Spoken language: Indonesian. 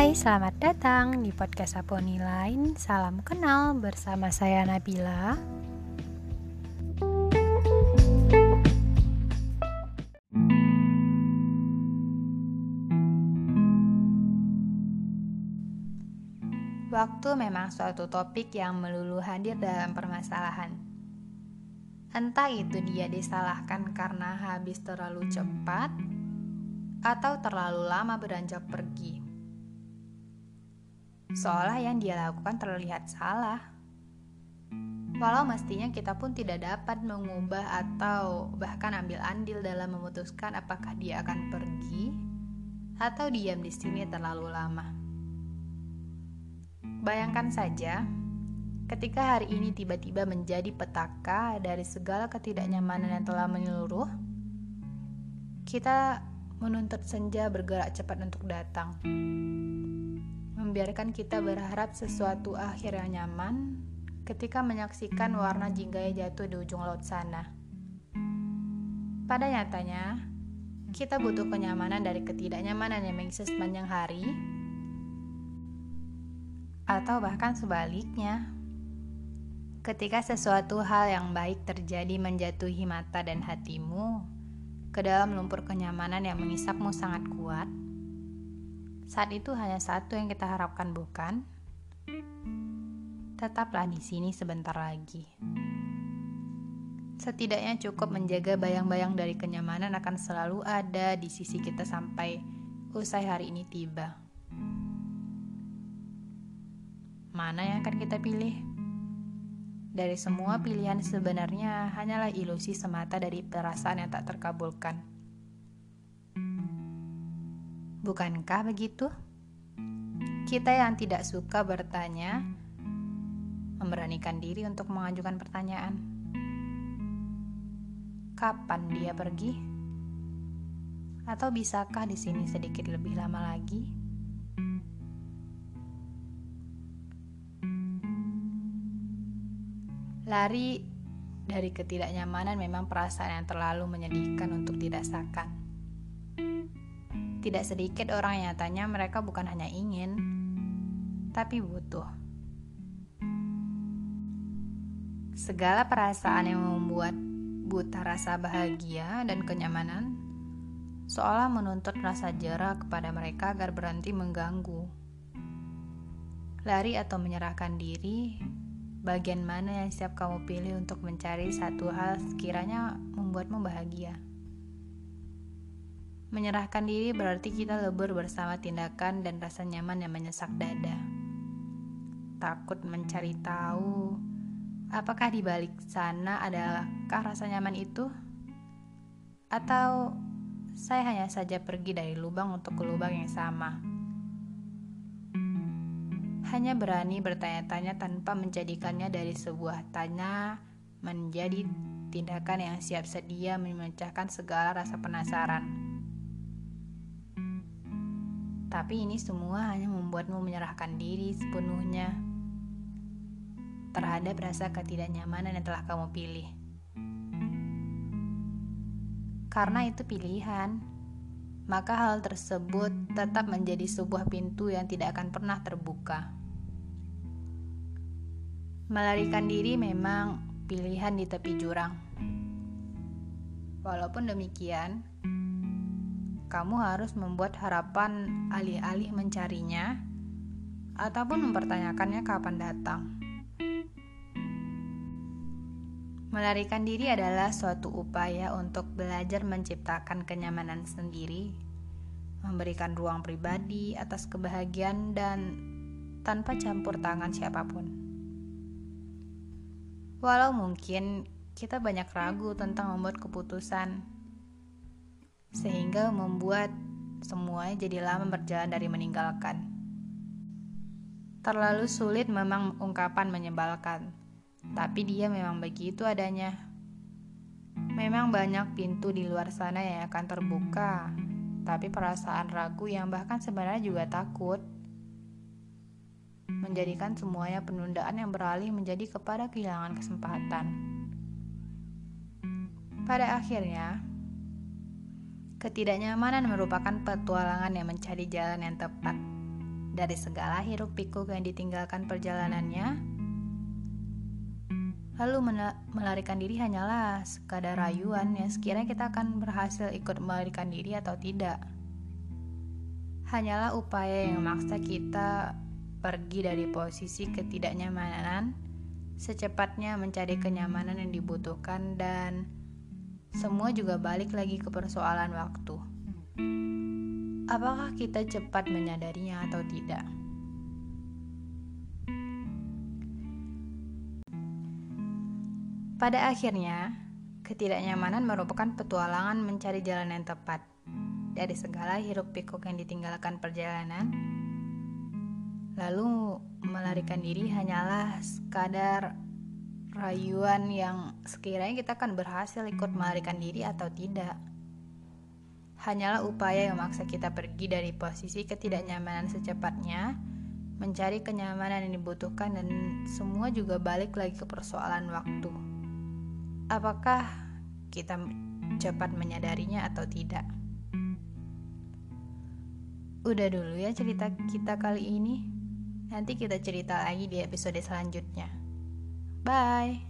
Hai, selamat datang di podcast Aponi Lain. Salam kenal bersama saya Nabila. Waktu memang suatu topik yang melulu hadir dalam permasalahan. Entah itu dia disalahkan karena habis terlalu cepat atau terlalu lama beranjak pergi seolah yang dia lakukan terlihat salah. Walau mestinya kita pun tidak dapat mengubah atau bahkan ambil andil dalam memutuskan apakah dia akan pergi atau diam di sini terlalu lama. Bayangkan saja, ketika hari ini tiba-tiba menjadi petaka dari segala ketidaknyamanan yang telah menyeluruh, kita menuntut senja bergerak cepat untuk datang membiarkan kita berharap sesuatu akhir yang nyaman ketika menyaksikan warna jingga jatuh di ujung laut sana. Pada nyatanya, kita butuh kenyamanan dari ketidaknyamanan yang mengisi sepanjang hari, atau bahkan sebaliknya. Ketika sesuatu hal yang baik terjadi menjatuhi mata dan hatimu ke dalam lumpur kenyamanan yang mengisapmu sangat kuat, saat itu hanya satu yang kita harapkan, bukan? Tetaplah di sini sebentar lagi. Setidaknya cukup menjaga bayang-bayang dari kenyamanan akan selalu ada di sisi kita sampai usai hari ini tiba. Mana yang akan kita pilih? Dari semua pilihan sebenarnya hanyalah ilusi semata dari perasaan yang tak terkabulkan. Bukankah begitu? Kita yang tidak suka bertanya, memberanikan diri untuk mengajukan pertanyaan. Kapan dia pergi? Atau bisakah di sini sedikit lebih lama lagi? Lari dari ketidaknyamanan memang perasaan yang terlalu menyedihkan untuk dirasakan. Tidak sedikit orang yang tanya mereka bukan hanya ingin, tapi butuh. Segala perasaan yang membuat buta rasa bahagia dan kenyamanan seolah menuntut rasa jerah kepada mereka agar berhenti mengganggu. Lari atau menyerahkan diri, bagian mana yang siap kamu pilih untuk mencari satu hal sekiranya membuatmu bahagia? Menyerahkan diri berarti kita lebur bersama tindakan dan rasa nyaman yang menyesak dada. Takut mencari tahu apakah di balik sana adalahkah rasa nyaman itu? Atau saya hanya saja pergi dari lubang untuk ke lubang yang sama? Hanya berani bertanya-tanya tanpa menjadikannya dari sebuah tanya menjadi tindakan yang siap sedia memecahkan segala rasa penasaran. Tapi ini semua hanya membuatmu menyerahkan diri sepenuhnya terhadap rasa ketidaknyamanan yang telah kamu pilih. Karena itu pilihan, maka hal tersebut tetap menjadi sebuah pintu yang tidak akan pernah terbuka. Melarikan diri memang pilihan di tepi jurang. Walaupun demikian, kamu harus membuat harapan alih-alih mencarinya ataupun mempertanyakannya kapan datang. Melarikan diri adalah suatu upaya untuk belajar menciptakan kenyamanan sendiri, memberikan ruang pribadi atas kebahagiaan dan tanpa campur tangan siapa pun. Walau mungkin kita banyak ragu tentang membuat keputusan, sehingga membuat semuanya jadi lama berjalan dari meninggalkan. Terlalu sulit memang ungkapan menyebalkan, tapi dia memang begitu adanya. Memang banyak pintu di luar sana yang akan terbuka, tapi perasaan ragu yang bahkan sebenarnya juga takut menjadikan semuanya penundaan yang beralih menjadi kepada kehilangan kesempatan. Pada akhirnya, Ketidaknyamanan merupakan petualangan yang mencari jalan yang tepat. dari segala hiruk pikuk yang ditinggalkan perjalanannya, lalu melarikan diri hanyalah sekadar rayuan yang sekiranya kita akan berhasil ikut melarikan diri atau tidak. Hanyalah upaya yang memaksa kita pergi dari posisi ketidaknyamanan, secepatnya mencari kenyamanan yang dibutuhkan dan semua juga balik lagi ke persoalan waktu. Apakah kita cepat menyadarinya atau tidak? Pada akhirnya, ketidaknyamanan merupakan petualangan mencari jalan yang tepat. Dari segala hiruk pikuk yang ditinggalkan perjalanan, Lalu melarikan diri hanyalah sekadar rayuan yang sekiranya kita akan berhasil ikut melarikan diri atau tidak. Hanyalah upaya yang memaksa kita pergi dari posisi ketidaknyamanan secepatnya, mencari kenyamanan yang dibutuhkan dan semua juga balik lagi ke persoalan waktu. Apakah kita cepat menyadarinya atau tidak? Udah dulu ya cerita kita kali ini. Nanti kita cerita lagi di episode selanjutnya. Bye.